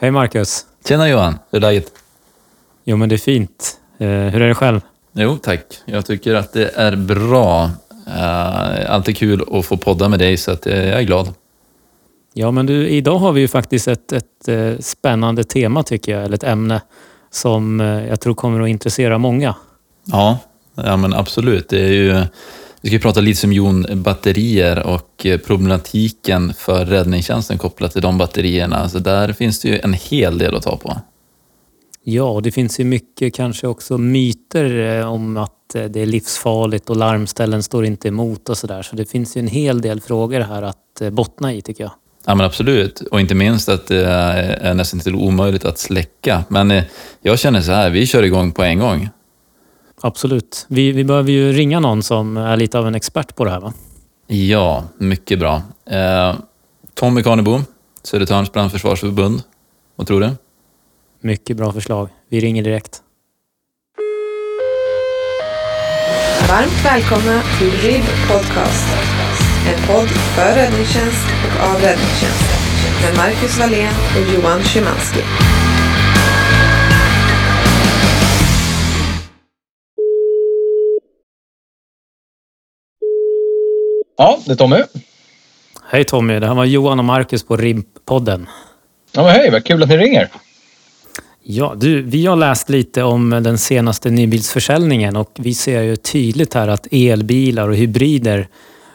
Hej Marcus! Tjena Johan, hur är läget? Jo men det är fint. Eh, hur är det själv? Jo tack, jag tycker att det är bra. Uh, alltid kul att få podda med dig så att, uh, jag är glad. Ja men du, idag har vi ju faktiskt ett, ett uh, spännande tema tycker jag, eller ett ämne som jag tror kommer att intressera många. Ja, ja men absolut. Det är ju, vi ska prata litiumjonbatterier och problematiken för räddningstjänsten kopplat till de batterierna. Så där finns det ju en hel del att ta på. Ja, och det finns ju mycket kanske också myter om att det är livsfarligt och larmställen står inte emot och sådär. Så det finns ju en hel del frågor här att bottna i tycker jag. Ja men absolut, och inte minst att det är nästan till omöjligt att släcka. Men jag känner så här, vi kör igång på en gång. Absolut. Vi, vi behöver ju ringa någon som är lite av en expert på det här va? Ja, mycket bra. Eh, Tommy Karnebo, Södertörns brandförsvarsförbund. Vad tror du? Mycket bra förslag. Vi ringer direkt. Varmt välkomna till RIB Podcast. En podd för räddningstjänst och av räddningstjänst. Med Marcus Wallén och Johan Szymanski. Ja, det är Tommy. Hej Tommy, det här var Johan och Marcus på RIB-podden. Ja, men hej, vad kul att ni ringer. Ja, du, vi har läst lite om den senaste nybilsförsäljningen och vi ser ju tydligt här att elbilar och hybrider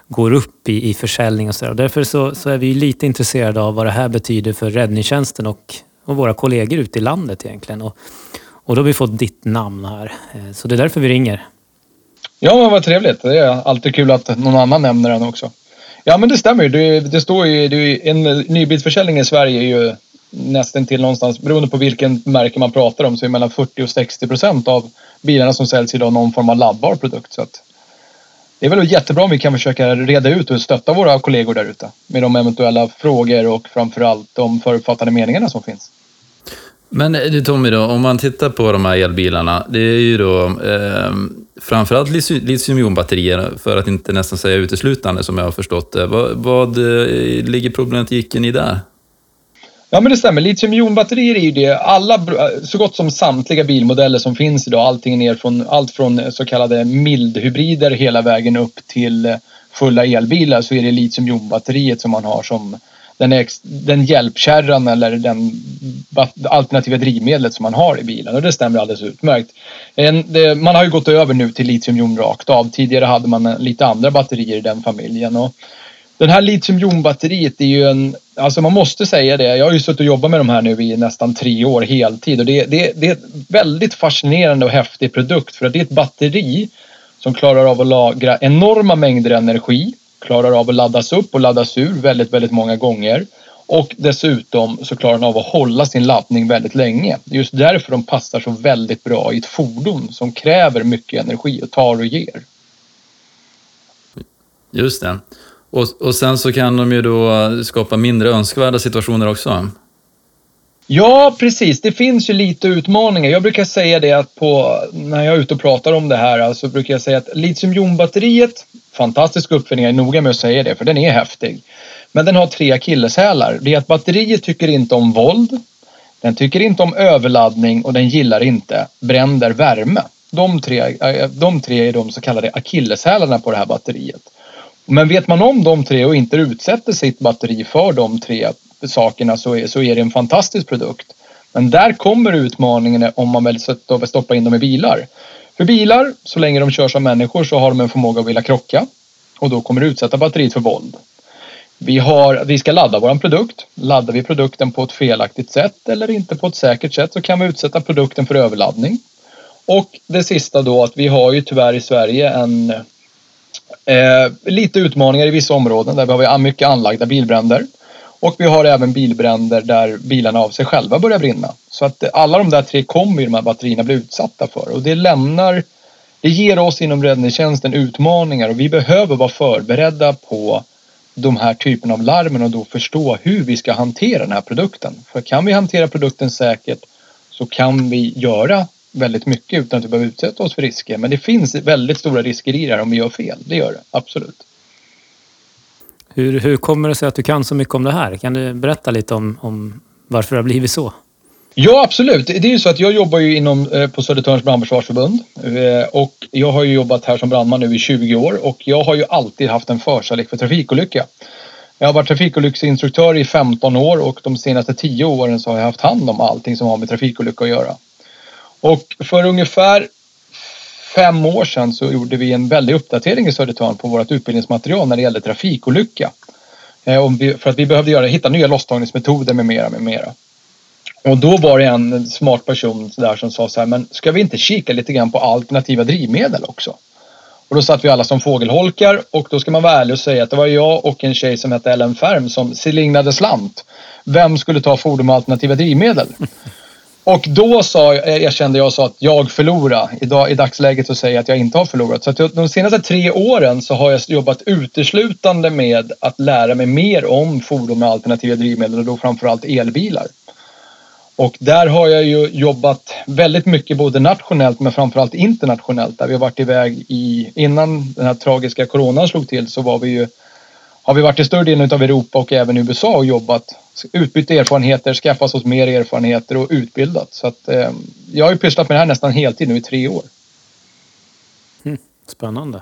går upp i, i försäljning och sådär. Därför så, så är vi lite intresserade av vad det här betyder för räddningstjänsten och, och våra kollegor ute i landet egentligen. Och, och då har vi fått ditt namn här. Eh, så det är därför vi ringer. Ja, men vad trevligt. Det är alltid kul att någon annan nämner den också. Ja, men det stämmer ju. Det, det står ju, det, en nybilsförsäljning i Sverige är ju nästan till någonstans, beroende på vilken märke man pratar om, så är mellan 40 och 60 procent av bilarna som säljs idag någon form av laddbar produkt. Så att det är väl jättebra om vi kan försöka reda ut och stötta våra kollegor där ute med de eventuella frågor och framförallt de förutfattade meningarna som finns. Men du Tommy, då, om man tittar på de här elbilarna, det är ju då eh, framförallt litiumjonbatterier, för att inte nästan säga uteslutande som jag har förstått det. Vad, vad eh, ligger problematiken i där? Ja men det stämmer. Litiumjonbatterier är ju det. Alla, eh, så gott som samtliga bilmodeller som finns idag, allting ner från, allt från så kallade mildhybrider hela vägen upp till eh, fulla elbilar så är det litiumjonbatteriet som man har som den, den hjälpkärran eller den alternativa drivmedlet som man har i bilen och det stämmer alldeles utmärkt. En, det, man har ju gått över nu till litiumjon rakt av. Tidigare hade man lite andra batterier i den familjen. Och den här litiumjonbatteriet är ju en, alltså man måste säga det. Jag har ju suttit och jobbat med de här nu i nästan tre år heltid och det, det, det är en väldigt fascinerande och häftig produkt för att det är ett batteri som klarar av att lagra enorma mängder energi, klarar av att laddas upp och laddas ur väldigt, väldigt många gånger. Och dessutom så klarar den av att hålla sin laddning väldigt länge. Det är just därför de passar så väldigt bra i ett fordon som kräver mycket energi och tar och ger. Just det. Och, och sen så kan de ju då skapa mindre önskvärda situationer också. Ja, precis. Det finns ju lite utmaningar. Jag brukar säga det att på, när jag är ute och pratar om det här så brukar jag säga att litiumjonbatteriet, fantastisk uppfinning, jag är noga med att säga det för den är häftig. Men den har tre akilleshälar. Det är att batteriet tycker inte om våld, den tycker inte om överladdning och den gillar inte bränder värme. De tre, eh, de tre är de så kallade akilleshälarna på det här batteriet. Men vet man om de tre och inte utsätter sitt batteri för de tre sakerna så är, så är det en fantastisk produkt. Men där kommer utmaningen om man vill stoppa in dem i bilar. För bilar, så länge de körs av människor så har de en förmåga att vilja krocka och då kommer det utsätta batteriet för våld. Vi, har, vi ska ladda vår produkt. Laddar vi produkten på ett felaktigt sätt eller inte på ett säkert sätt så kan vi utsätta produkten för överladdning. Och det sista då att vi har ju tyvärr i Sverige en eh, lite utmaningar i vissa områden där vi har mycket anlagda bilbränder. Och vi har även bilbränder där bilarna av sig själva börjar brinna. Så att alla de där tre kommer ju de här batterierna bli utsatta för och det lämnar det ger oss inom räddningstjänsten utmaningar och vi behöver vara förberedda på de här typen av larmen och då förstå hur vi ska hantera den här produkten. För kan vi hantera produkten säkert så kan vi göra väldigt mycket utan att vi behöver utsätta oss för risker. Men det finns väldigt stora risker i det här om vi gör fel. Det gör det, absolut. Hur, hur kommer det sig att du kan så mycket om det här? Kan du berätta lite om, om varför det har blivit så. Ja, absolut. Det är ju så att jag jobbar ju inom, eh, på Södertörns brandförsvarsförbund eh, och jag har ju jobbat här som brandman nu i 20 år och jag har ju alltid haft en förkärlek för trafikolycka. Jag har varit trafikolycksinstruktör i 15 år och de senaste 10 åren så har jag haft hand om allting som har med trafikolycka att göra. Och för ungefär fem år sedan så gjorde vi en väldig uppdatering i Södertörn på vårt utbildningsmaterial när det gällde trafikolycka. Eh, för att vi behövde göra, hitta nya losstagningsmetoder med mera, med mera. Och då var det en smart person där som sa så här, men ska vi inte kika lite grann på alternativa drivmedel också? Och då satt vi alla som fågelholkar och då ska man vara ärlig och säga att det var jag och en tjej som hette Ellen Färm som slingrade slant. Vem skulle ta fordon med alternativa drivmedel? Och då sa, eh, erkände jag sa att jag förlorade. Idag, I dagsläget så säger jag att jag inte har förlorat. Så att de senaste tre åren så har jag jobbat uteslutande med att lära mig mer om fordon med alternativa drivmedel och då framförallt elbilar. Och där har jag ju jobbat väldigt mycket både nationellt men framförallt internationellt. Där vi har varit iväg i, innan den här tragiska coronan slog till så var vi ju, har vi varit i större delen av Europa och även USA och jobbat. Utbytt erfarenheter, skaffat oss mer erfarenheter och utbildat. Så att, eh, jag har ju pysslat med det här nästan heltid nu i tre år. Mm, spännande.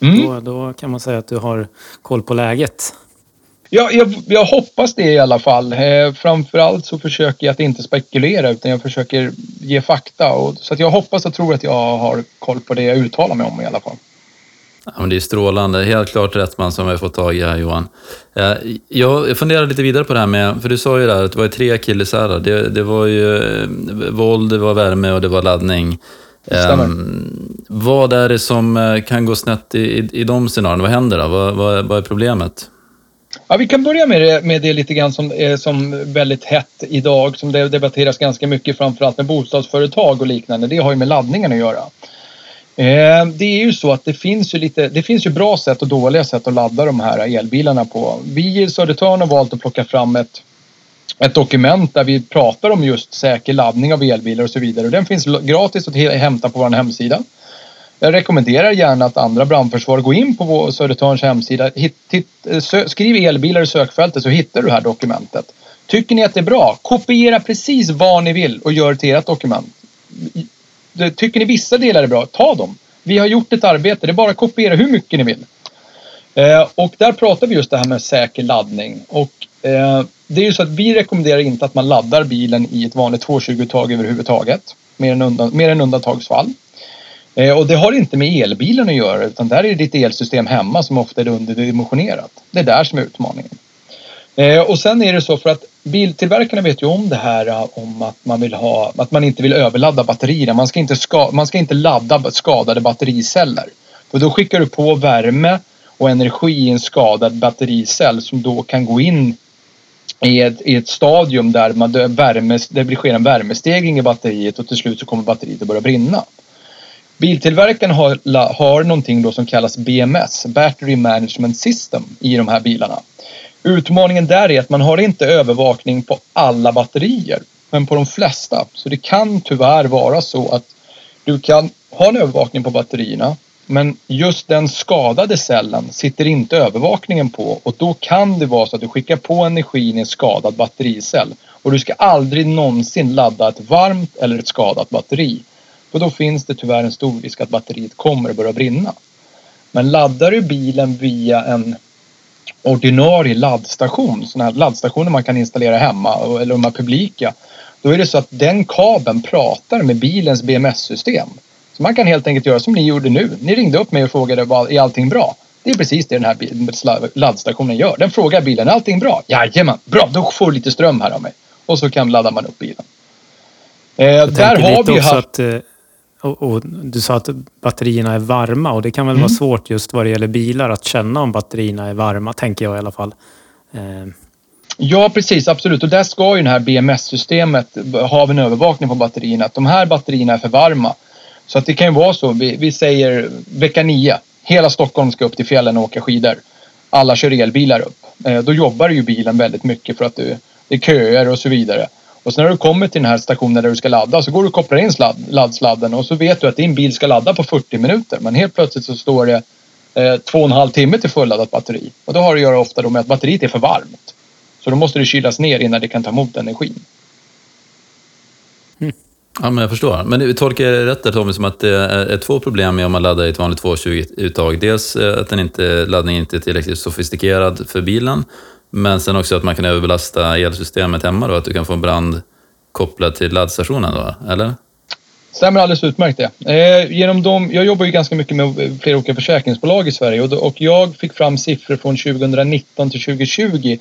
Mm. Då, då kan man säga att du har koll på läget. Ja, jag, jag, hoppas det i alla fall. Eh, framförallt så försöker jag att inte spekulera utan jag försöker ge fakta. Och, så att jag hoppas och tror att jag har koll på det jag uttalar mig om i alla fall. Ja, men det är strålande. Helt klart rätt man som vi har fått tag i här Johan. Eh, jag funderar lite vidare på det här med, för du sa ju där att det var tre akilleshälar. Det, det var ju eh, våld, det var värme och det var laddning. Um, vad är det som eh, kan gå snett i, i, i de scenarierna? Vad händer då? Vad, vad, vad är problemet? Ja, vi kan börja med det, med det lite grann som är som väldigt hett idag, som det debatteras ganska mycket framförallt med bostadsföretag och liknande. Det har ju med laddningen att göra. Eh, det är ju så att det finns ju lite, det finns ju bra sätt och dåliga sätt att ladda de här elbilarna på. Vi i Södertörn har valt att plocka fram ett, ett dokument där vi pratar om just säker laddning av elbilar och så vidare. Och den finns gratis att hämta på vår hemsida. Jag rekommenderar gärna att andra brandförsvar går in på Södertörns hemsida. Hit, hit, eh, sö, skriv elbilar i sökfältet så hittar du det här dokumentet. Tycker ni att det är bra? Kopiera precis vad ni vill och gör till ert dokument. Tycker ni vissa delar är bra? Ta dem. Vi har gjort ett arbete. Det är bara att kopiera hur mycket ni vill. Eh, och där pratar vi just det här med säker laddning. Och eh, det är ju så att vi rekommenderar inte att man laddar bilen i ett vanligt 220-tag överhuvudtaget. Mer än, undan, mer än undantagsfall. Eh, och det har inte med elbilen att göra utan där är det ditt elsystem hemma som ofta är underdimensionerat. Det är där som är utmaningen. Eh, och sen är det så för att biltillverkarna vet ju om det här äh, om att man vill ha, att man inte vill överladda batterierna. Man ska inte, ska, man ska inte ladda skadade battericeller. För då skickar du på värme och energi i en skadad battericell som då kan gå in i ett, i ett stadium där man, det, värme, det sker en värmestegring i batteriet och till slut så kommer batteriet att börja brinna. Biltillverkaren har, har någonting då som kallas BMS, Battery Management System, i de här bilarna. Utmaningen där är att man har inte övervakning på alla batterier, men på de flesta. Så det kan tyvärr vara så att du kan ha en övervakning på batterierna, men just den skadade cellen sitter inte övervakningen på och då kan det vara så att du skickar på energin i en skadad battericell. Och du ska aldrig någonsin ladda ett varmt eller ett skadat batteri. För då finns det tyvärr en stor risk att batteriet kommer att börja brinna. Men laddar du bilen via en ordinarie laddstation, sådana här laddstationer man kan installera hemma eller de här publika. Då är det så att den kabeln pratar med bilens BMS-system. Så man kan helt enkelt göra som ni gjorde nu. Ni ringde upp mig och frågade är allting bra? Det är precis det den här laddstationen gör. Den frågar bilen, är allting bra? Jajamän, bra, då får du lite ström här av mig. Och så kan ladda man upp bilen. Eh, där har vi haft... Att, eh, och, och, du sa att batterierna är varma och det kan väl mm. vara svårt just vad det gäller bilar att känna om batterierna är varma, tänker jag i alla fall. Eh. Ja, precis, absolut. Och där ska ju det här BMS-systemet ha en övervakning på batterierna. Att de här batterierna är för varma. Så att det kan ju vara så. Vi, vi säger vecka nio. Hela Stockholm ska upp till fjällen och åka skidor. Alla kör elbilar upp. Eh, då jobbar ju bilen väldigt mycket för att det, det är köer och så vidare. Och sen när du kommer till den här stationen där du ska ladda så går du och kopplar in sladd, laddsladden och så vet du att din bil ska ladda på 40 minuter. Men helt plötsligt så står det eh, två och en halv timme till fulladdat batteri. Och då har det att göra ofta med att batteriet är för varmt. Så då måste det kylas ner innan det kan ta emot energin. Ja, men jag förstår. Men det- tolkar jag det rätt där Tommy, som att det är är två problem med om man laddar i ett vanligt 220-uttag. Dels eh, att den inte, laddningen inte är tillräckligt sofistikerad för bilen, men sen också att man kan överbelasta elsystemet hemma då, att du kan få en brand kopplad till laddstationen då, eller? Stämmer alldeles utmärkt det. Eh, genom dem, jag jobbar ju ganska mycket med flera olika försäkringsbolag i Sverige och, då- och jag fick fram siffror från 2019 till 2020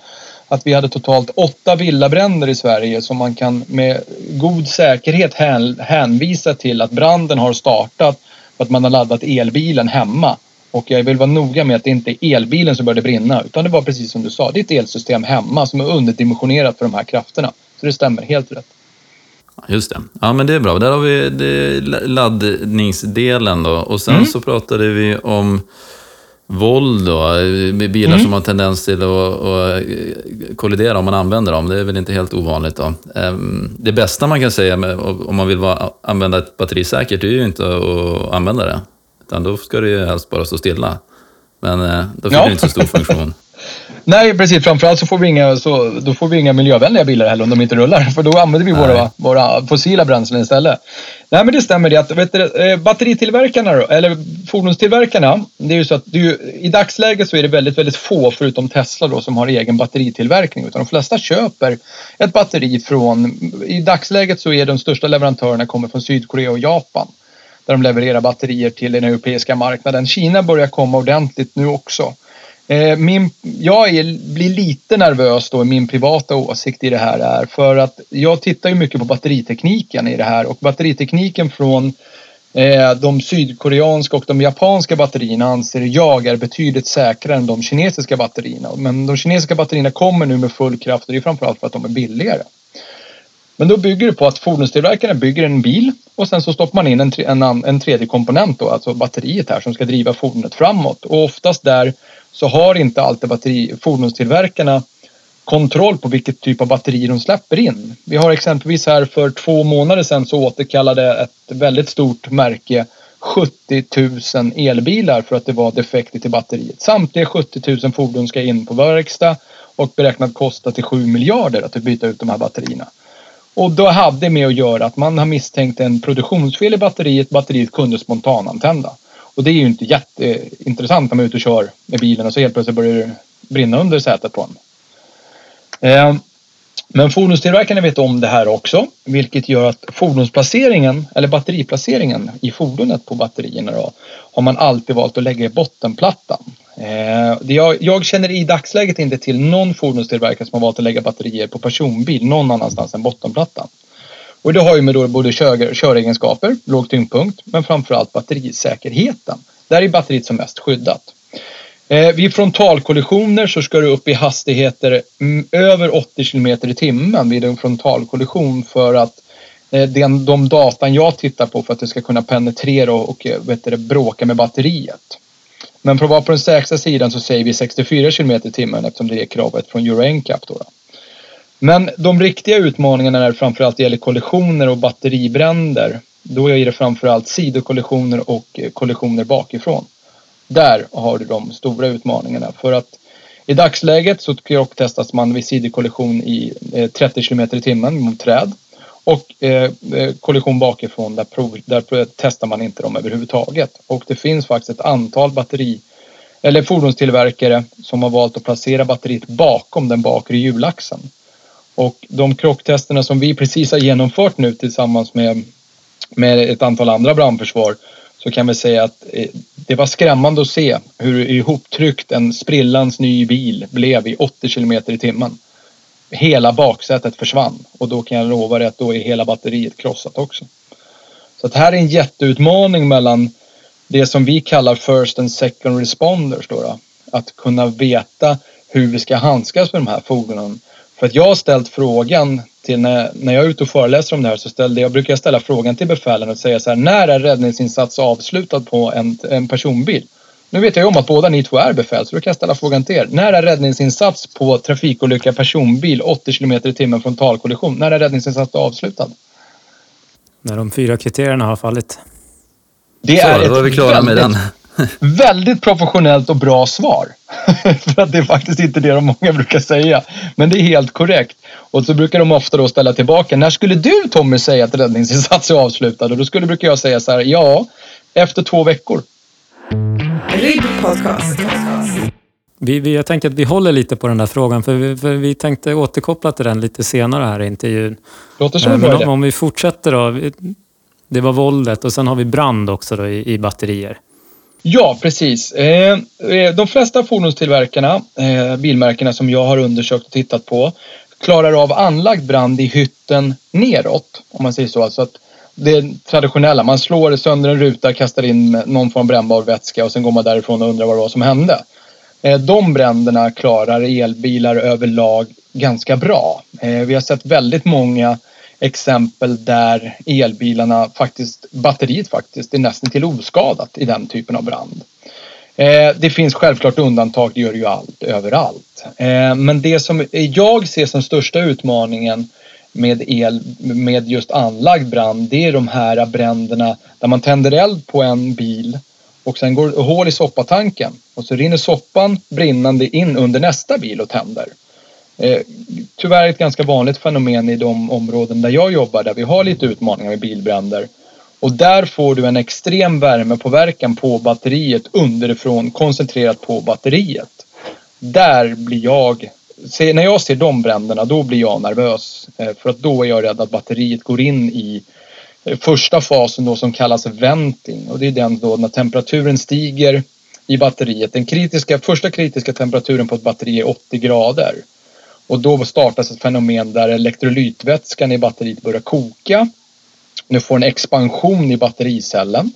att vi hade totalt åtta villabränder i Sverige som man kan med god säkerhet hän, hänvisa till att branden har startat för att man har laddat elbilen hemma. Och jag vill vara noga med att det inte är elbilen som började brinna utan det var precis som du sa, det är ett elsystem hemma som är underdimensionerat för de här krafterna. Så det stämmer helt rätt. Just det. Ja, men det är bra. Där har vi laddningsdelen då. Och sen så pratade vi om våld då, bilar som har tendens till att, att kollidera om man använder dem. Det är väl inte helt ovanligt då. Ehm, Det bästa man kan säga om man vill vara, använda ett batteri säkert, det är ju inte att använda det. Utan då ska det ju helst bara stå stilla. Men eh, då fyller Ja. det inte så stor funktion. Nej, precis. Framförallt så får vi inga, så, då får vi inga miljövänliga bilar heller om de inte rullar. För då använder vi våra, våra fossila bränslen istället. Nej, men det stämmer det att vet du, eh, batteritillverkarna då, eller fordonstillverkarna. Det är ju så att ju, i dagsläget så är det väldigt, väldigt få förutom Tesla då som har egen batteritillverkning. Utan de flesta köper ett batteri från, i dagsläget så är de största leverantörerna kommer från Sydkorea och Japan. Där de levererar batterier till den europeiska marknaden. Kina börjar komma ordentligt nu också. Eh, min, jag är, blir lite nervös då, min privata åsikt i det här är för att jag tittar ju mycket på batteritekniken i det här och batteritekniken från eh, de sydkoreanska och de japanska batterierna anser jag är betydligt säkrare än de kinesiska batterierna. Men de kinesiska batterierna kommer nu med full kraft och det är framförallt för att de är billigare. Men då bygger det på att fordonstillverkarna bygger en bil och sen så stoppar man in en, tre- en, en tredje komponent då, alltså batteriet här som ska driva fordonet framåt. Och oftast där så har inte alltid batteri, fordonstillverkarna kontroll på vilket typ av batteri de släpper in. Vi har exempelvis här för två månader sedan så återkallade ett väldigt stort märke 70 000 elbilar för att det var defekter i batteriet. Samtliga 70 000 fordon ska in på verkstad och beräknat kosta till 7 miljarder att byta ut de här batterierna. Och då hade det med att göra att man har misstänkt en produktionsfel i batteriet. Batteriet kunde spontanantända. Och det är ju inte jätteintressant när man är ute och kör med bilen och så helt plötsligt börjar det brinna under sätet på en. Ehm, men fordonstillverkarna vet om det här också, vilket gör att fordonsplaceringen eller batteriplaceringen i fordonet på batterierna då, har man alltid valt att lägga i bottenplattan. Eh, jag, jag känner i dagsläget inte till någon fordonstillverkare som har valt att lägga batterier på personbil någon annanstans än bottenplattan. Och det har ju med då både kör, köregenskaper, låg tyngdpunkt, men framförallt batterisäkerheten. Där är batteriet som mest skyddat. Eh, vid frontalkollisioner så ska du upp i hastigheter mm, över 80 km i timmen vid en frontalkollision för att eh, den, de datan jag tittar på för att det ska kunna penetrera och, och eh, vet du, det, bråka med batteriet. Men för att vara på den säkra sidan så säger vi 64 km i timmen eftersom det är kravet från Euro NCAP. Då då. Men de riktiga utmaningarna när det framförallt gäller kollisioner och batteribränder, då är det framförallt sidokollisioner och eh, kollisioner bakifrån. Där har du de stora utmaningarna för att i dagsläget så krocktestas man vid sidokollision i eh, 30 km i timmen mot träd och eh, eh, kollision bakifrån där, prov, där testar man inte dem överhuvudtaget. Och det finns faktiskt ett antal batteri eller fordonstillverkare som har valt att placera batteriet bakom den bakre hjulaxeln. Och de krocktesterna som vi precis har genomfört nu tillsammans med, med ett antal andra brandförsvar så kan vi säga att eh, det var skrämmande att se hur ihoptryckt en sprillans ny bil blev i 80 km i timmen. Hela baksätet försvann och då kan jag lova dig att då är hela batteriet krossat också. Så att här är en jätteutmaning mellan det som vi kallar first and second responders. Då då. Att kunna veta hur vi ska handskas med de här fordonen. För att jag har ställt frågan till när, när jag är ute och föreläser om det här så ställde jag brukar jag ställa frågan till befälen och säga så här när är räddningsinsats avslutad på en, en personbil? Nu vet jag ju om att båda ni två är befäl så då kan jag ställa frågan till er. När är räddningsinsats på trafikolycka personbil 80 km i timmen frontalkollision? När är räddningsinsats avslutad? När de fyra kriterierna har fallit. Det Så, är då ett var vi klara med väldigt- den. Väldigt professionellt och bra svar. För att det är faktiskt inte det de många brukar säga. Men det är helt korrekt. Och så brukar de ofta då ställa tillbaka. När skulle du Tommy säga att räddningsinsats är avslutad? Och då skulle brukar jag säga så här. Ja, efter två veckor. RIB Podcast. Vi, vi, jag tänker att vi håller lite på den där frågan för vi, för vi tänkte återkoppla till den lite senare här i intervjun. Låter som Eh, en Men om, om vi fortsätter då. Det var våldet och sen har vi brand också då i, i batterier. Ja, precis. Eh, eh, de flesta fordonstillverkarna, bilmärkena som jag har undersökt och tittat på, klarar av anlagd brand i hytten neråt. Om man säger så. Alltså att det traditionella. Man slår sönder en ruta, kastar in någon form av brännbar vätska och sen går man därifrån och undrar vad det var som hände. Eh, de bränderna klarar elbilar överlag ganska bra. Eh, vi har sett väldigt många exempel där elbilarna faktiskt, batteriet faktiskt, är nästan till oskadat i den typen av brand. Eh, det finns självklart undantag, det gör det ju allt, överallt. Men det som jag ser som största utmaningen med el, med just anlagd brand, det är de här bränderna där man tänder eld på en bil och sen går det hål i soppatanken och så rinner soppan brinnande in under nästa bil och tänder. Eh, tyvärr ett ganska vanligt fenomen i de områden där jag jobbar där vi har lite utmaningar med bilbränder. Och där får du en extrem värmepåverkan på batteriet underifrån koncentrerat på batteriet. Där blir jag, se, när jag ser de bränderna då blir jag nervös. Eh, för att då är jag rädd att batteriet går in i eh, första fasen då som kallas venting. Och det är den då när temperaturen stiger i batteriet. Den kritiska, första kritiska temperaturen på ett batteri är 80 grader. Och då startas ett fenomen där elektrolytvätskan i batteriet börjar koka. Nu får en expansion i battericellen.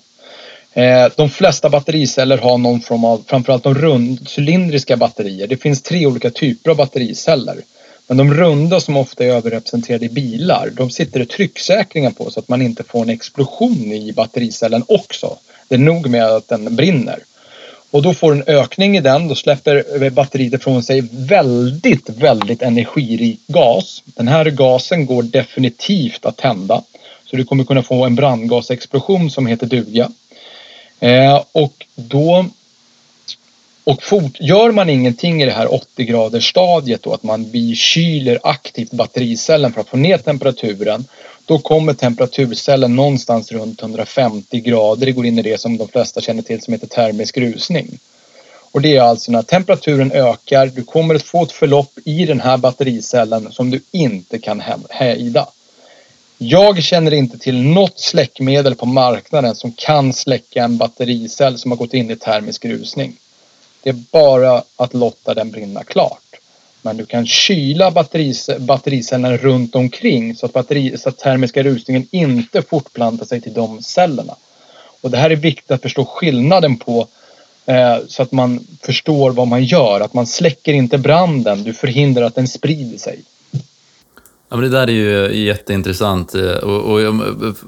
Eh, de flesta battericeller har någon form av, framförallt de rundcylindriska batterier. Det finns tre olika typer av battericeller. Men de runda som ofta är överrepresenterade i bilar, de sitter det trycksäkringar på så att man inte får en explosion i battericellen också. Det är nog med att den brinner. Och då får en ökning i den. Då släpper batteriet ifrån sig väldigt, väldigt energirik gas. Den här gasen går definitivt att tända. Så du kommer kunna få en brandgasexplosion som heter duga. Eh, och då och fort, gör man ingenting i det här 80 graders stadiet då att man bikyler aktivt battericellen för att få ner temperaturen. Då kommer temperaturcellen någonstans runt 150 grader. Det går in i det som de flesta känner till som heter termisk rusning. Och det är alltså när temperaturen ökar, du kommer att få ett förlopp i den här battericellen som du inte kan he- hejda. Jag känner inte till något släckmedel på marknaden som kan släcka en battericell som har gått in i termisk rusning. Det är bara att låta den brinna klart. Men du kan kyla batteris, battericellen runt omkring så att, batteri, så att termiska rusningen inte fortplantar sig till de cellerna. Och det här är viktigt att förstå skillnaden på eh, så att man förstår vad man gör. Att man släcker inte branden, du förhindrar att den sprider sig. Ja, men det där är ju jätteintressant. Eh, och, och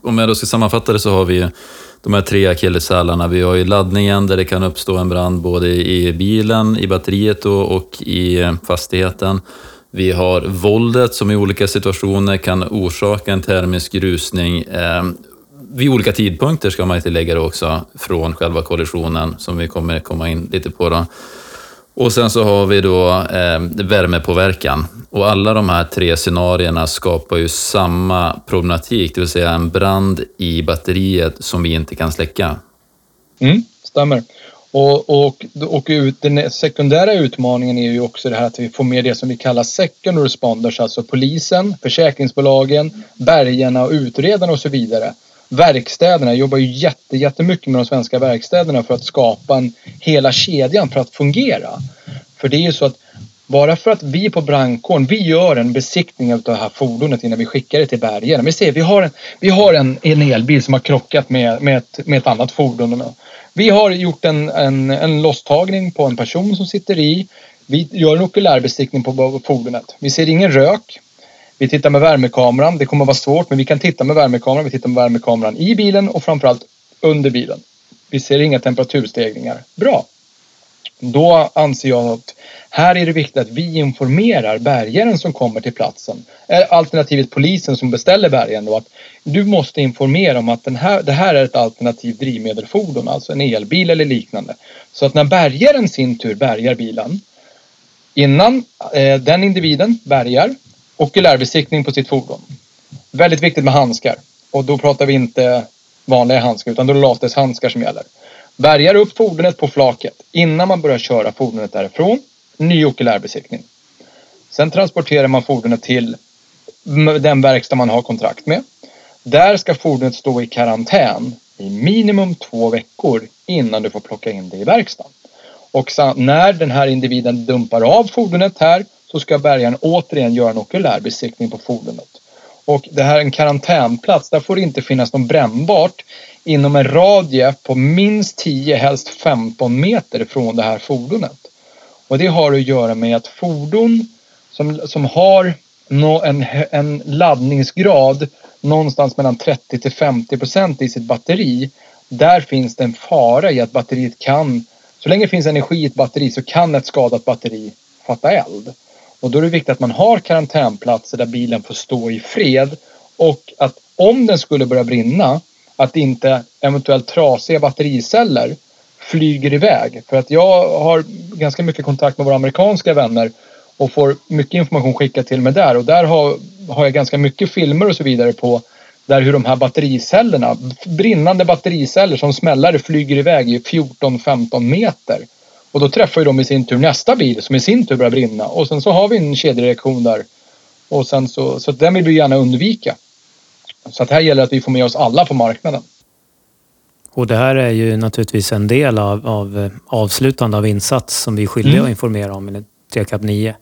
om- jag då ska sammanfatta det så har vi ju de här tre akilleshälarna. Vi har ju laddningen där det kan uppstå en brand både i bilen, i batteriet då, och i fastigheten. Vi har våldet som i olika situationer kan orsaka en termisk rusning. Eh, vid olika tidpunkter ska man tillägga det också, från själva kollisionen som vi kommer komma in lite på. Då. Och sen så har vi då eh, värmepåverkan. Och alla de här tre scenarierna skapar ju samma problematik, det vill säga en brand i batteriet som vi inte kan släcka. Mm, stämmer. Och, och, och ut, den sekundära utmaningen är ju också det här att vi får med det som vi kallar second responders, alltså polisen, försäkringsbolagen, bärgarna och utredarna och så vidare. Verkstäderna jobbar ju jätte, jättemycket med de svenska verkstäderna för att skapa en, hela kedjan för att fungera. För det är ju så att bara för att vi på brandkåren, vi gör en besiktning av det här fordonet innan vi skickar det till bärgaren. Vi ser, vi har en, vi har en, en elbil som har krockat med, med, ett, med ett annat fordon. Vi har gjort en, en, en losstagning på en person som sitter i. Vi gör en okulärbesiktning på fordonet. Vi ser ingen rök. Vi tittar med värmekameran. Det kommer att vara svårt men vi kan titta med värmekameran. Vi tittar med värmekameran i bilen och framförallt under bilen. Vi ser inga temperaturstegringar. Bra. Då anser jag att här är det viktigt att vi informerar bärgaren som kommer till platsen. Alternativet polisen som beställer bärgaren då att du måste informera om att den här, det här är ett alternativt drivmedelfordon, alltså en elbil eller liknande. Så att när bärgaren sin tur bärgar bilen innan eh, den individen bärgar okulärbesiktning på sitt fordon. Väldigt viktigt med handskar och då pratar vi inte vanliga handskar utan då är det latexhandskar som gäller. Bärgar upp fordonet på flaket innan man börjar köra fordonet därifrån. Ny okulärbesiktning. Sen transporterar man fordonet till den verkstad man har kontrakt med. Där ska fordonet stå i karantän i minimum två veckor innan du får plocka in det i verkstaden. Och när den här individen dumpar av fordonet här så ska bärgaren återigen göra en okulärbesiktning på fordonet. Och det här är en karantänplats. Där får det inte finnas något brännbart inom en radie på minst 10, helst 15 meter från det här fordonet. Och det har att göra med att fordon som, som har en, en laddningsgrad någonstans mellan 30 till 50 procent i sitt batteri. Där finns det en fara i att batteriet kan, så länge det finns energi i ett batteri så kan ett skadat batteri fatta eld. Och då är det viktigt att man har karantänplatser där bilen får stå i fred och att om den skulle börja brinna att inte eventuellt trasiga battericeller flyger iväg. För att jag har ganska mycket kontakt med våra amerikanska vänner och får mycket information skickad till mig där och där har, har jag ganska mycket filmer och så vidare på där hur de här battericellerna, brinnande battericeller som smällare flyger iväg i 14-15 meter. Och då träffar ju de i sin tur nästa bil som i sin tur börjar brinna och sen så har vi en kedjereaktion där. Och sen så, så den vill vi gärna undvika. Så att här gäller att vi får med oss alla på marknaden. Och det här är ju naturligtvis en del av, av eh, avslutande av insats som vi är skyldiga mm. att informera om enligt 3 kap 9.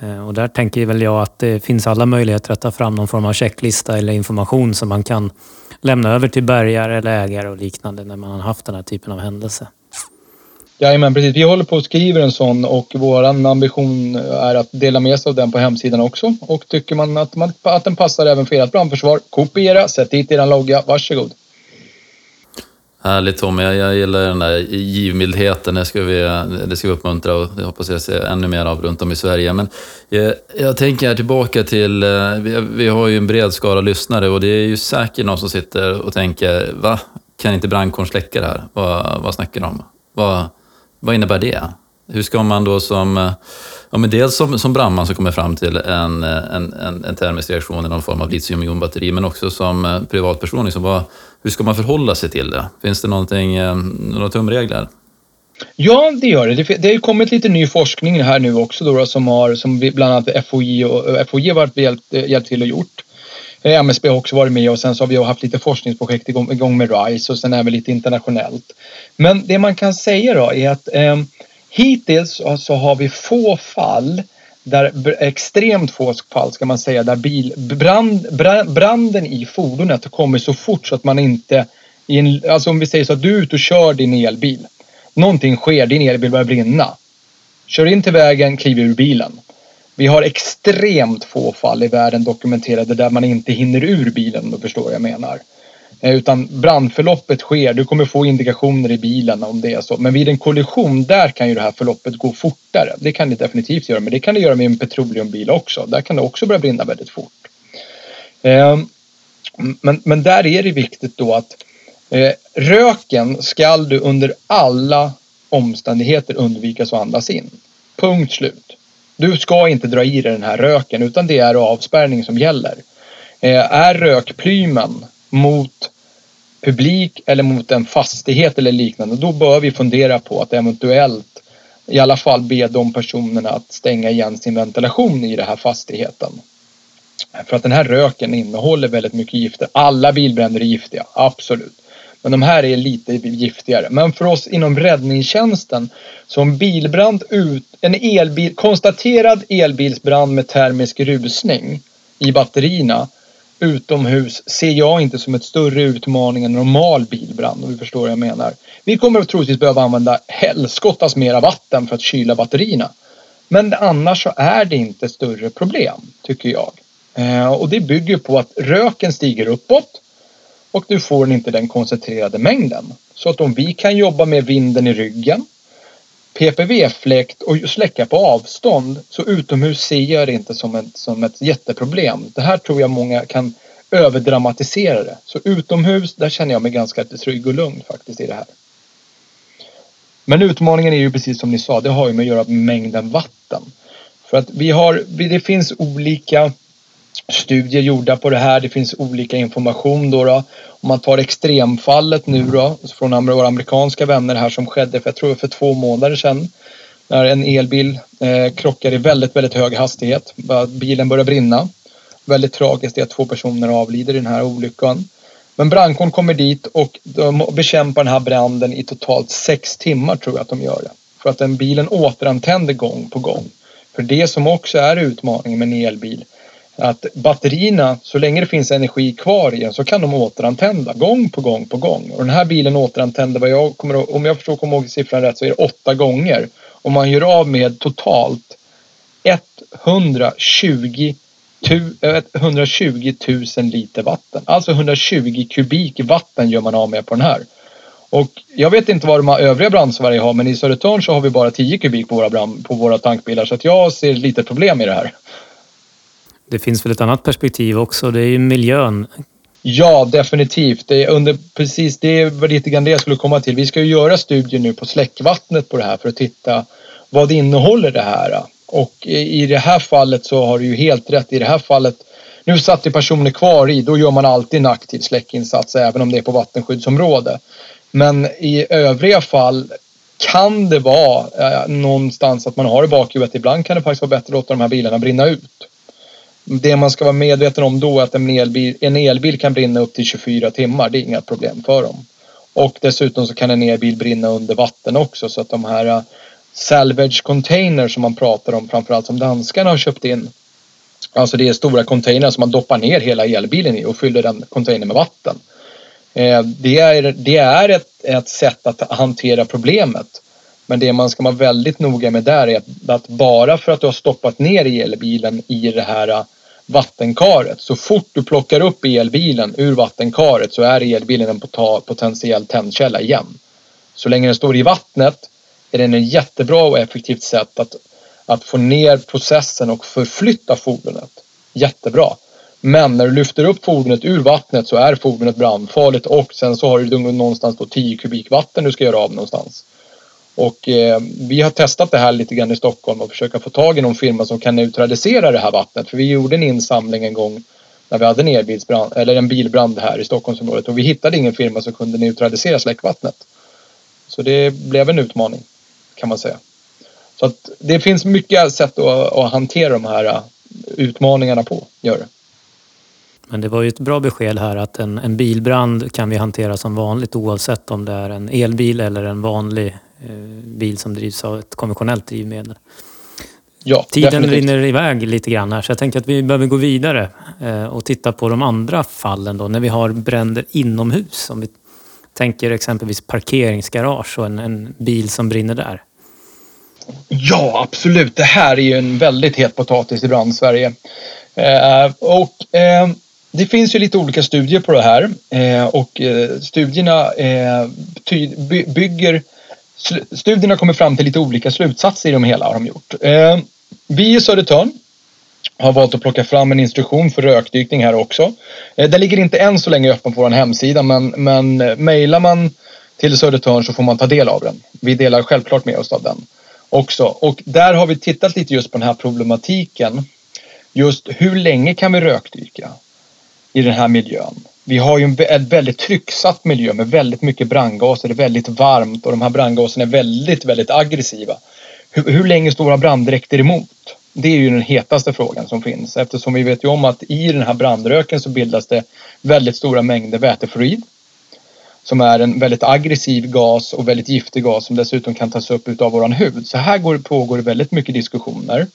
Eh, och där tänker väl jag att det finns alla möjligheter att ta fram någon form av checklista eller information som man kan lämna över till bärgare eller ägare och liknande när man har haft den här typen av händelse. Jajamän, precis. Vi håller på att skriva en sån och vår ambition är att dela med sig av den på hemsidan också. Och tycker man att, man, att den passar även för ert brandförsvar, kopiera, sätt dit er logga, varsågod. Härligt Tommy, jag, jag gillar den där givmildheten. Det ska, vi, det ska vi uppmuntra och det hoppas jag ser ännu mer av runt om i Sverige. Men jag, jag tänker tillbaka till, eh, vi, vi, har ju en bred skara lyssnare och det är ju säkert någon som sitter och tänker, va? Kan inte brandkåren släcka det här? Vad, vad snackar de om? Vad, vad innebär det? Hur ska man då som, eh, ja men dels som, som brandman som kommer fram till en, eh, en, en, en termisk reaktion i någon form av litiumjonbatteri, men också som eh, privatperson, liksom, vad, hur ska man förhålla sig till det? Finns det någonting, några tumregler? Ja, det gör det. Det har ju kommit lite ny forskning här nu också då, som har, som bland annat FOI och FOI har varit hjälpt, hjälpt till och gjort. Eh, MSB har också varit med och sen så har vi haft lite forskningsprojekt igång, med RISE och sen även lite internationellt. Men det man kan säga då är att eh, hittills så har vi få fall där extremt få fall ska man säga där bil, brand, branden i fordonet kommer så fort så att man inte i en, alltså om vi säger så att du är ute och kör din elbil. Någonting sker, din elbil börjar brinna. Kör in till vägen, kliver ur bilen. Vi har extremt få fall i världen dokumenterade där man inte hinner ur bilen om du förstår vad jag menar. Eh, utan brandförloppet sker, du kommer få indikationer i bilen om det är så. Men vid en kollision, där kan ju det här förloppet gå fortare. Det kan det definitivt göra, men det kan det göra med en petroleumbil också. Där kan det också börja brinna väldigt fort. Eh, men, men där är det viktigt då att eh, röken skall du under alla omständigheter undvikas att andas in. Punkt slut. Du ska inte dra i dig den här röken utan det är avspärrning som gäller. Eh, är rökplymen mot publik eller mot en fastighet eller liknande då bör vi fundera på att eventuellt i alla fall be de personerna att stänga igen sin ventilation i den här fastigheten. För att den här röken innehåller väldigt mycket gifter. Alla bilbränder är giftiga, absolut. Men de här är lite giftigare. Men för oss inom räddningstjänsten som bilbrand ut, en elbil, konstaterad elbilsbrand med termisk rusning i batterierna utomhus ser jag inte som ett större utmaning än normal bilbrand om du förstår vad jag menar. Vi kommer troligtvis behöva använda helskottas mera vatten för att kyla batterierna. Men annars så är det inte större problem tycker jag. Eh, och det bygger på att röken stiger uppåt och du får inte den koncentrerade mängden. Så att om vi kan jobba med vinden i ryggen PPV-fläkt och släcka på avstånd så utomhus ser jag det inte som ett, som ett jätteproblem. Det här tror jag många kan överdramatisera det. Så utomhus, där känner jag mig ganska trygg och lugn faktiskt i det här. Men utmaningen är ju precis som ni sa, det har ju med att göra med mängden vatten. För att vi har, det finns olika studier gjorda på det här. Det finns olika information då. då. Om man tar extremfallet nu då från våra amerikanska vänner här som skedde för, jag tror för två månader sedan. När en elbil eh, krockar i väldigt, väldigt hög hastighet. Bilen börjar brinna. Väldigt tragiskt är att två personer avlider i den här olyckan. Men brandkåren kommer dit och de bekämpar den här branden i totalt sex timmar tror jag att de gör det. För att den bilen återantänder gång på gång. För det som också är utmaningen med en elbil att batterierna, så länge det finns energi kvar i den så kan de återantända gång på gång på gång. Och den här bilen återantänder, vad jag kommer, om jag förstår kommer ihåg siffran rätt, så är det åtta gånger. Och man gör av med totalt 120 120 000 liter vatten. Alltså 120 kubik vatten gör man av med på den här. Och jag vet inte vad de övriga brandsverige har men i Södertörn så har vi bara 10 kubik på våra, brand, på våra tankbilar så att jag ser lite problem i det här. Det finns väl ett annat perspektiv också, det är ju miljön. Ja, definitivt. Det är under, precis, det var lite grann det jag skulle komma till. Vi ska ju göra studier nu på släckvattnet på det här för att titta vad det innehåller det här. Och i det här fallet så har du ju helt rätt. I det här fallet, nu satt det personer kvar i, då gör man alltid en aktiv släckinsats även om det är på vattenskyddsområde. Men i övriga fall kan det vara eh, någonstans att man har i bakhuvudet. Ibland kan det faktiskt vara bättre att låta de här bilarna brinna ut. Det man ska vara medveten om då är att en elbil, en elbil kan brinna upp till 24 timmar. Det är inga problem för dem. Och dessutom så kan en elbil brinna under vatten också så att de här äh, salvage containers som man pratar om framförallt som danskarna har köpt in. Alltså det är stora containrar som man doppar ner hela elbilen i och fyller den containern med vatten. Eh, det är, det är ett, ett sätt att hantera problemet. Men det man ska vara väldigt noga med där är att, att bara för att du har stoppat ner elbilen i det här äh, vattenkaret. Så fort du plockar upp elbilen ur vattenkaret så är elbilen en potentiell tändkälla igen. Så länge den står i vattnet är den ett jättebra och effektivt sätt att, att få ner processen och förflytta fordonet. Jättebra. Men när du lyfter upp fordonet ur vattnet så är fordonet brandfarligt och sen så har du någonstans då 10 kubik vatten du ska göra av någonstans. Och eh, vi har testat det här lite grann i Stockholm och försöka få tag i någon firma som kan neutralisera det här vattnet. För vi gjorde en insamling en gång när vi hade en, elbilsbrand, eller en bilbrand här i Stockholmsområdet och vi hittade ingen firma som kunde neutralisera släckvattnet. Så det blev en utmaning kan man säga. Så att det finns mycket sätt att, att hantera de här eh, utmaningarna på. Gör det. Men det var ju ett bra besked här att en, en bilbrand kan vi hantera som vanligt oavsett om det är en elbil eller en vanlig bil som drivs av ett konventionellt drivmedel. Ja, Tiden definitivt. rinner iväg lite grann här så jag tänker att vi behöver gå vidare eh, och titta på de andra fallen då när vi har bränder inomhus. Om vi tänker exempelvis parkeringsgarage och en, en bil som brinner där. Ja, absolut. Det här är ju en väldigt het potatis i brandsverige. Eh, och eh, det finns ju lite olika studier på det här eh, och eh, studierna bygger studierna kommer fram till lite olika slutsatser i de hela har de gjort. Eh, vi i Södertörn har valt att plocka fram en instruktion för rökdykning här också. Eh, den ligger inte än så länge öppen på vår hemsida men, men eh, mejlar man till Södertörn så får man ta del av den. Vi delar självklart med oss av den också. Och där har vi tittat lite just på den här problematiken. Just hur länge kan vi rökdyka i den här miljön? Vi har ju en väldigt trycksatt miljö med väldigt mycket brandgaser. Det är väldigt varmt och de här brandgaserna är väldigt, väldigt aggressiva. Hur, hur länge står våra branddräkter emot? Det är ju den hetaste frågan som finns eftersom vi vet ju om att i den här brandröken så bildas det väldigt stora mängder vätefluorid som är en väldigt aggressiv gas och väldigt giftig gas som dessutom kan tas upp utav våran hud. Så här går, pågår det väldigt mycket diskussioner.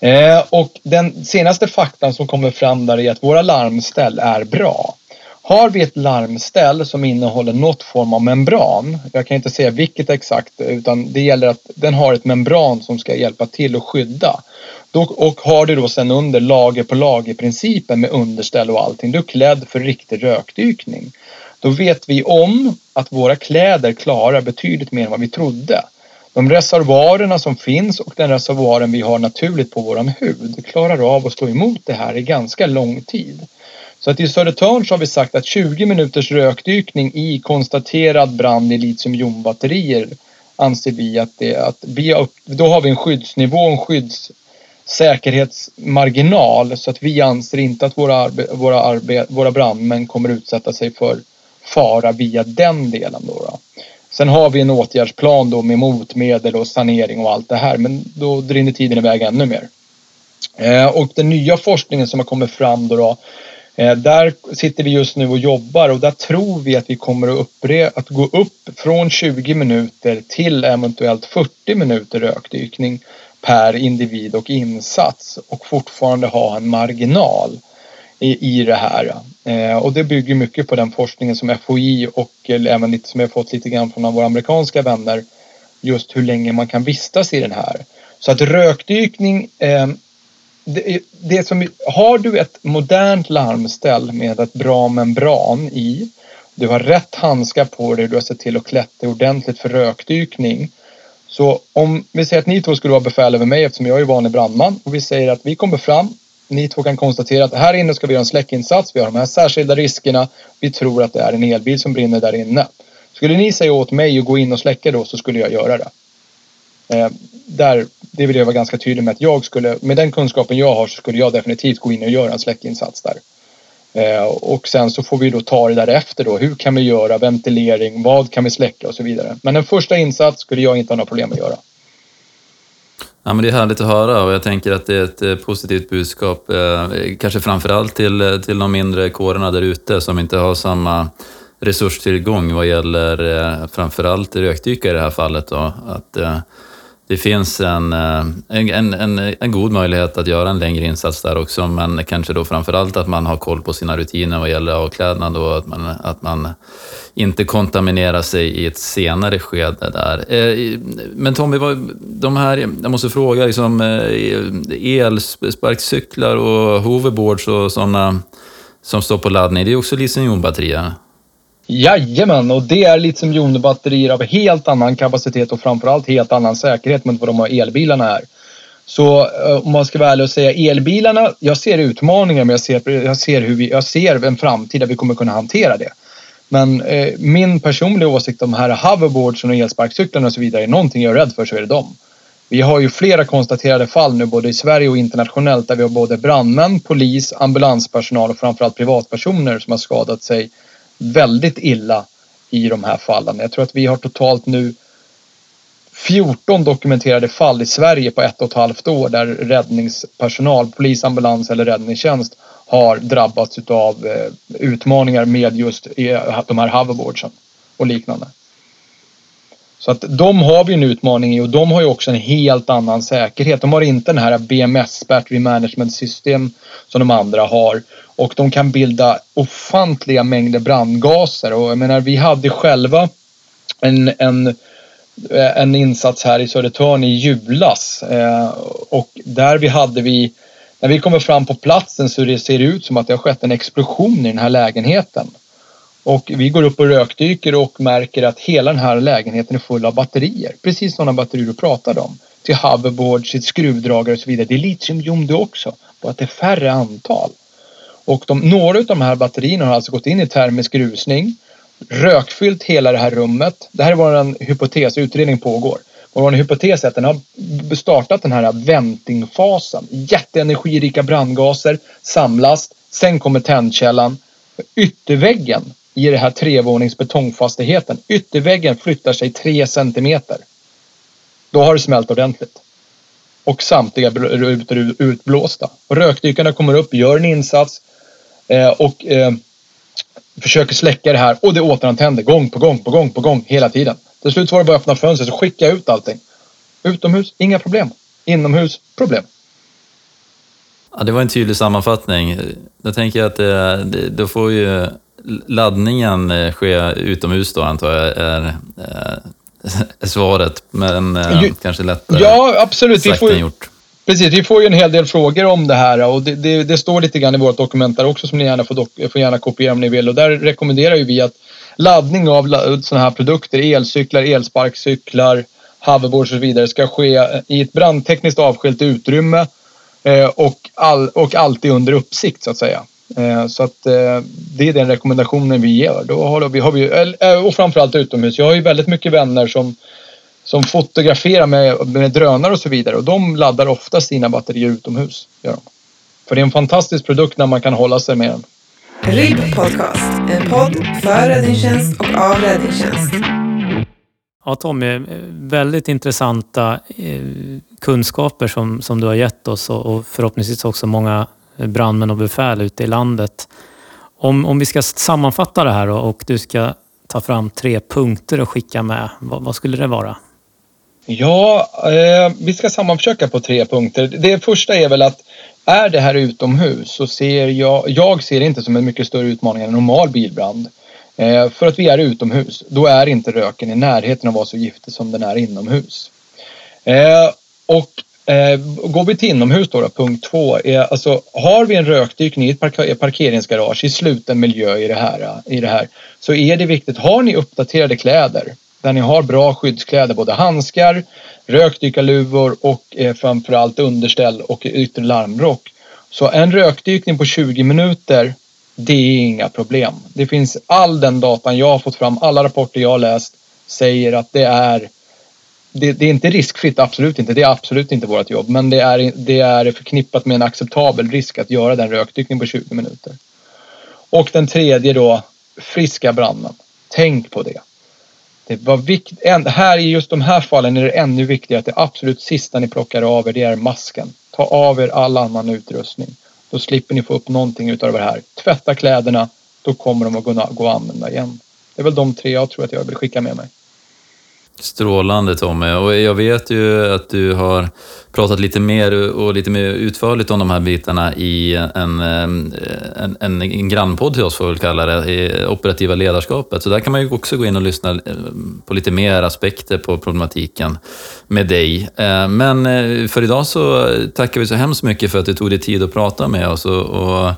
Eh, och den senaste faktan som kommer fram där är att våra larmställ är bra. Har vi ett larmställ som innehåller något form av membran, jag kan inte säga vilket exakt, utan det gäller att den har ett membran som ska hjälpa till att skydda. och har du då sen under lager på lager principen med underställ och allting, du är klädd för riktig rökdykning. Då vet vi om att våra kläder klarar betydligt mer än vad vi trodde de reservoarerna som finns och den reservoaren vi har naturligt på våran hud klarar av att stå emot det här i ganska lång tid. Så att i Södertörn så har vi sagt att 20 minuters rökdykning i konstaterad brand i litiumjonbatterier anser vi att det att vi upp, då har vi en skyddsnivå, en skyddssäkerhetsmarginal så att vi anser inte att våra, arbe, våra, arbe, våra brandmän kommer utsätta sig för fara via den delen. Då, då. Sen har vi en åtgärdsplan då med motmedel och sanering och allt det här men då rinner tiden iväg ännu mer. Eh, och den nya forskningen som har kommit fram då, då eh, där sitter vi just nu och jobbar och där tror vi att vi kommer att, uppre att gå upp från 20 minuter till eventuellt 40 minuter rökdykning per individ och insats och fortfarande ha en marginal i, i det här. Eh, och det bygger mycket på den forskningen som FOI och även lite som jag fått lite grann från våra amerikanska vänner. Just hur länge man kan vistas i den här. Så att rökdykning eh, det, det som, har du ett modernt larmställ med ett bra membran i, du har rätt handskar på dig, du har sett till att klättra ordentligt för rökdykning. Så om vi säger att ni två skulle vara befäl över mig eftersom jag är vanlig brandman och vi säger att vi kommer fram, ni två kan konstatera att här inne ska vi göra en släckinsats, vi har de här särskilda riskerna, vi tror att det är en elbil som brinner där inne. Skulle ni säga åt mig att gå in och släcka då så skulle jag göra det. Eh, där, det vill jag vara ganska tydlig med att jag skulle, med den kunskapen jag har så skulle jag definitivt gå in och göra en släckinsats där. Eh, och sen så får vi då ta det därefter då. Hur kan vi göra ventilering? Vad kan vi släcka och så vidare. Men en första insats skulle jag inte ha några problem att göra. Ja, men det är härligt att höra och jag tänker att det är ett eh, positivt budskap, eh, kanske framförallt till, eh, till de mindre kårerna där ute som inte har samma resurstillgång vad gäller framförallt rökdykare i det här fallet. Då. Att, det finns eh, en, en, en, en god möjlighet att göra en längre insats där också, men kanske då framförallt att man har koll på sina rutiner vad gäller avklädnad och att man, att man inte kontaminerar sig i ett senare skede där. Eh, men Tommy, de här, jag måste fråga, liksom, eh, elsparkcyklar och hoverboards och sådana som står på laddning, det är också litiumjonbatterier? Jajamän, och det är litiumjonbatterier av helt annan kapacitet och framförallt helt annan säkerhet mot vad de har elbilarna är. Så eh, om man ska vara ärlig och säga elbilarna, jag ser utmaningar men jag ser, jag ser, hur vi, jag ser en framtid där vi kommer kunna hantera det. Men eh, min personliga åsikt om de här hoverboardsen och elsparkcyklarna och så vidare, är någonting jag är rädd för så är det dem. Vi har ju flera konstaterade fall nu både i Sverige och internationellt där vi har både brandmän, polis, ambulanspersonal och framförallt privatpersoner som har skadat sig väldigt illa i de här fallen. Jag tror att vi har totalt nu 14 dokumenterade fall i Sverige på ett och ett halvt år där räddningspersonal, polis, ambulans eller räddningstjänst har drabbats av eh, utmaningar med just eh, de här hoverboardsen och liknande. Så att de har vi en utmaning i och de har ju också en helt annan säkerhet. De har inte den här BMS, Battery Management System, som de andra har. Och de kan bilda ofantliga mängder brandgaser. Och jag menar, vi hade själva en, en, eh, en insats här i Södertörn i julas. Eh, och där vi hade vi, när vi kommer fram på platsen så det ser det ut som att det har skett en explosion i den här lägenheten. Och vi går upp och rökdyker och märker att hela den här lägenheten är full av batterier. Precis sådana batterier du pratade om. Till hoverboards, till skruvdragare och så vidare. Det är litiumjon det också. Bara att det är färre antal. Och de, några av de här batterierna har alltså gått in i termisk rusning. Rökfyllt hela det här rummet. Det här är vår hypotes, utredning pågår. Vår hypotes är att den har startat den här ventingfasen. Jätteenergirika brandgaser samlas. Sen kommer tändkällan. Ytterväggen i den här trevånings betongfastigheten. Ytterväggen flyttar sig tre centimeter. Då har det smält ordentligt. Och samtliga rutor är utblåsta. Och rökdykarna kommer upp, gör en insats eh, och eh, försöker släcka det här och det återantänder gång på gång på gång på gång hela tiden. Till slut var det bara att öppna fönstret och skicka ut allting. Utomhus, inga problem. Inomhus, problem. Ja, det var en tydlig sammanfattning. Då tänker jag att det, då får ju laddningen eh, ske utomhus då antar jag är, eh, svaret, men eh, kanske lättare ja, absolut. sagt vi får, än gjort. Precis, vi får ju en hel del frågor om det här och det, det, det står lite grann i vårt dokument där också som ni gärna får, dok, får gärna kopiera om ni vill och där rekommenderar ju vi att laddning av sådana här produkter, elcyklar, elsparkcyklar, hoverboards och så vidare ska ske i ett brandtekniskt avskilt utrymme eh, och, all, och alltid under uppsikt så att säga. Eh, så att eh, det är den rekommendationen vi ger. Då har vi, har vi, eh, och framförallt utomhus. Jag har ju väldigt mycket vänner som, som fotograferar med, med drönare och så vidare och de laddar ofta sina batterier utomhus. Ja. För det är en fantastisk produkt när man kan hålla sig med den. RIB Podcast, en podd för räddningstjänst och av räddningstjänst. Ja, Tommy, väldigt intressanta kunskaper som, som du har gett oss och förhoppningsvis också många brandmän och befäl ute i landet. Om, om vi ska sammanfatta det här och du ska ta fram tre punkter och skicka med, vad, vad skulle det vara? Ja, eh, vi ska sammanförsöka på tre punkter. Det första är väl att är det här utomhus så ser jag, jag ser det inte som en mycket större utmaning än en normal bilbrand. Eh, för att vi är utomhus, då är inte röken i närheten av att vara så giftig som den är inomhus. Eh, och Eh, går vi till inomhus då, då punkt två. Är, alltså, har vi en rökdykning i ett parkeringsgarage i sluten miljö i det, här, i det här så är det viktigt. Har ni uppdaterade kläder där ni har bra skyddskläder, både handskar, rökdykarluvor och eh, framförallt underställ och yttre larmrock. Så en rökdykning på 20 minuter, det är inga problem. Det finns all den datan jag har fått fram, alla rapporter jag har läst säger att det är det, det, är inte riskfritt, absolut inte. Det är absolut inte vårt jobb. Men det är, det är förknippat med en acceptabel risk att göra den rökdykningen på 20 minuter. Och den tredje då, friska brandmän. Tänk på det. Det var vikt, här i just de här fallen är det ännu viktigare att det absolut sista ni plockar av er, det är masken. Ta av er all annan utrustning. Då slipper ni få upp någonting utav det här. Tvätta kläderna, då kommer de att gå, gå att använda igen. Det är väl de tre jag tror att jag vill skicka med mig. Strålande Tommy. Och jag vet ju att du har pratat lite mer och lite mer utförligt om de här bitarna i en, eh, en, en, en grannpodd till oss, får vi väl kalla det, i operativa ledarskapet. Så där kan man ju också gå in och lyssna eh, på lite mer aspekter på problematiken med dig. Eh, men för idag så tackar vi så hemskt mycket för att du tog dig tid att prata med oss. Och, och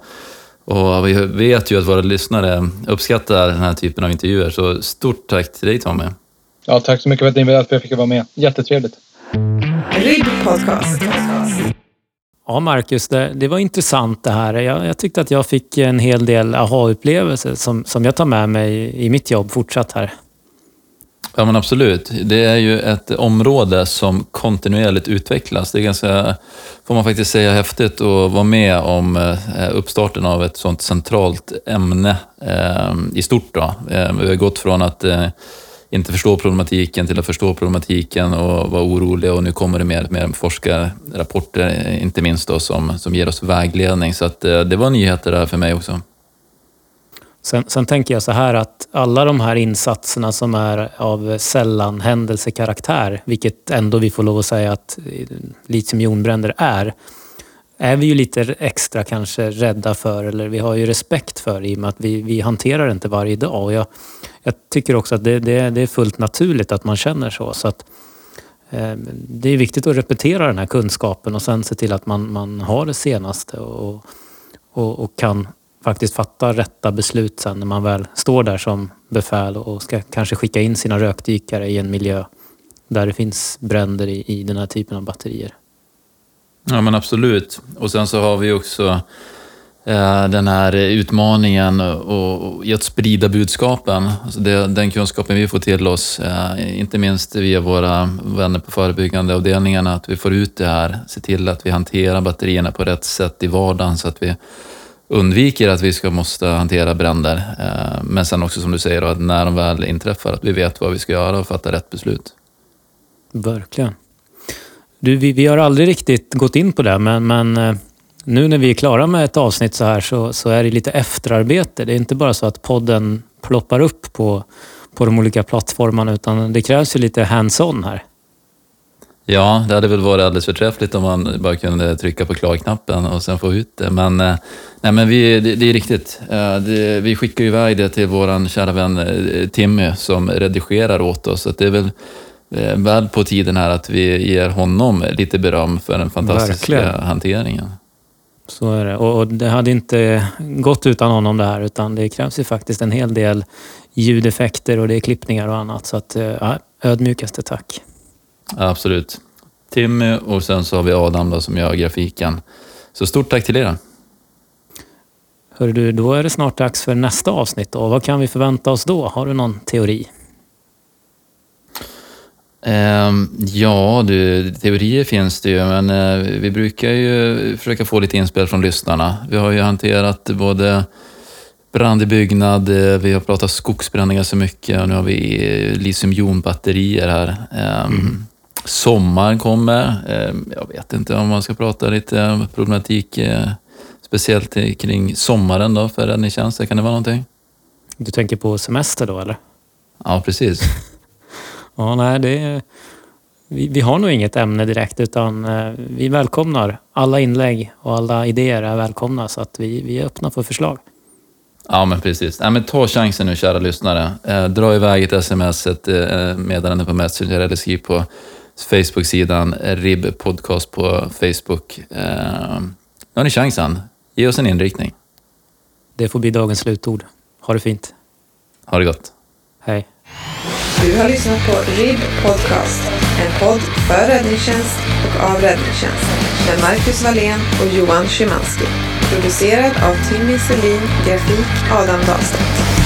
och vi vet ju att våra lyssnare uppskattar den här typen av intervjuer, så stort tack till dig Tommy. Ja, tack så mycket för att ni ville att jag fick vara med. Jättetrevligt. Podcast. Ja, Marcus, det, det, var intressant det här. Jag, jag, tyckte att jag fick en hel del aha-upplevelser som, som jag tar med mig i mitt jobb fortsatt här. Ja, men absolut. Det är ju ett område som kontinuerligt utvecklas. Det är ganska, får man faktiskt säga, häftigt att vara med om eh, uppstarten av ett sådant centralt ämne eh, i stort. Då. Eh, vi har gått från att eh, inte förstå problematiken till att förstå problematiken och vara oroliga och nu kommer det mer, mer forskarrapporter, inte minst då, som, som ger oss vägledning. Så att, eh, det var nyheter där för mig också. Sen, sen, tänker jag så här att alla de här insatserna som är av sällan händelsekaraktär, vilket ändå vi får lov att säga att eh, litiumjonbränder är, är vi ju lite extra kanske rädda för eller vi har ju respekt för i och med att vi, vi hanterar det inte varje dag. Och jag, jag tycker också att det, det, det, är fullt naturligt att man känner så. så att, eh, det är viktigt att repetera den här kunskapen och sen se till att man, man har det senaste och, och, och kan faktiskt fatta rätta beslut sen när man väl står där som befäl och ska kanske skicka in sina rökdykare i en miljö där det finns bränder i, i den här typen av batterier. Ja men absolut. Och sen så har vi också eh, den här utmaningen och, i att sprida budskapen. Alltså det, den kunskapen vi får till oss, eh, inte minst via våra vänner på förebyggande avdelningarna, att vi får ut det här, se till att vi hanterar batterierna på rätt sätt i vardagen så att vi undviker att vi ska måste hantera bränder. Eh, men sen också som du säger, att när de väl inträffar, att vi vet vad vi ska göra och fatta rätt beslut. Verkligen. Du, vi, vi har aldrig riktigt gått in på det, men, men eh, nu när vi är klara med ett avsnitt så här så, så är det lite efterarbete. Det är inte bara så att podden ploppar upp på, på de olika plattformarna, utan det krävs ju lite hands-on här. Ja, det hade väl varit alldeles förträffligt om man bara kunde trycka på klarknappen och sen få ut det. Men, eh, nej, men vi, det, det är riktigt. Eh, det, vi skickar iväg det till vår kära vän Timmy som redigerar åt oss. Så det är väl Eh, väl på tiden här att vi ger honom lite beröm för den fantastiska Verkligen. hanteringen. Så är det. Och det hade inte gått utan honom det här, utan det krävs ju faktiskt en hel del ljudeffekter och det är klippningar och annat. Så att, eh, ja, ödmjukaste tack. Absolut. Timmy och sen så har vi Adam då, som gör grafiken. Så stort tack till er. Hör du, då är det snart dags för nästa avsnitt. Och vad kan vi förvänta oss då? Har du någon teori? Ehm, ja, du, teorier finns det ju, men eh, vi brukar ju försöka få lite inspel från lyssnarna. Vi har ju hanterat både brand i byggnad, eh, vi har pratat skogsbränningar så mycket och nu har vi eh, litiumjonbatterier här. Ehm, Sommaren kommer. Ehm, jag vet inte om man ska prata lite problematik, speciellt kring sommaren då för räddningstjänst. Kan det vara någonting? Du tänker på semester då eller? Ja, precis. Ja, nej, det vi, vi har nog inget ämne direkt utan eh, vi välkomnar alla inlägg och alla idéer är välkomna så att vi, vi är öppna för förslag. Ja, men precis. Ja, men ta chansen nu, kära lyssnare. Eh, dra iväg ett sms, ett eh, meddelande på Messenger eller skriv på Facebook-sidan eh, RIB Podcast på Facebook. Eh, nu har ni chansen. Ge oss en inriktning. Det får bli dagens slutord. Ha det fint. Ha det gott. Hej. Du har lyssnat på RIB Podcast, en podd för räddningstjänst och av räddningstjänst med Marcus Wallén och Johan Szymanski. Producerad av Timmy Selin, grafik Adam Dahlstedt.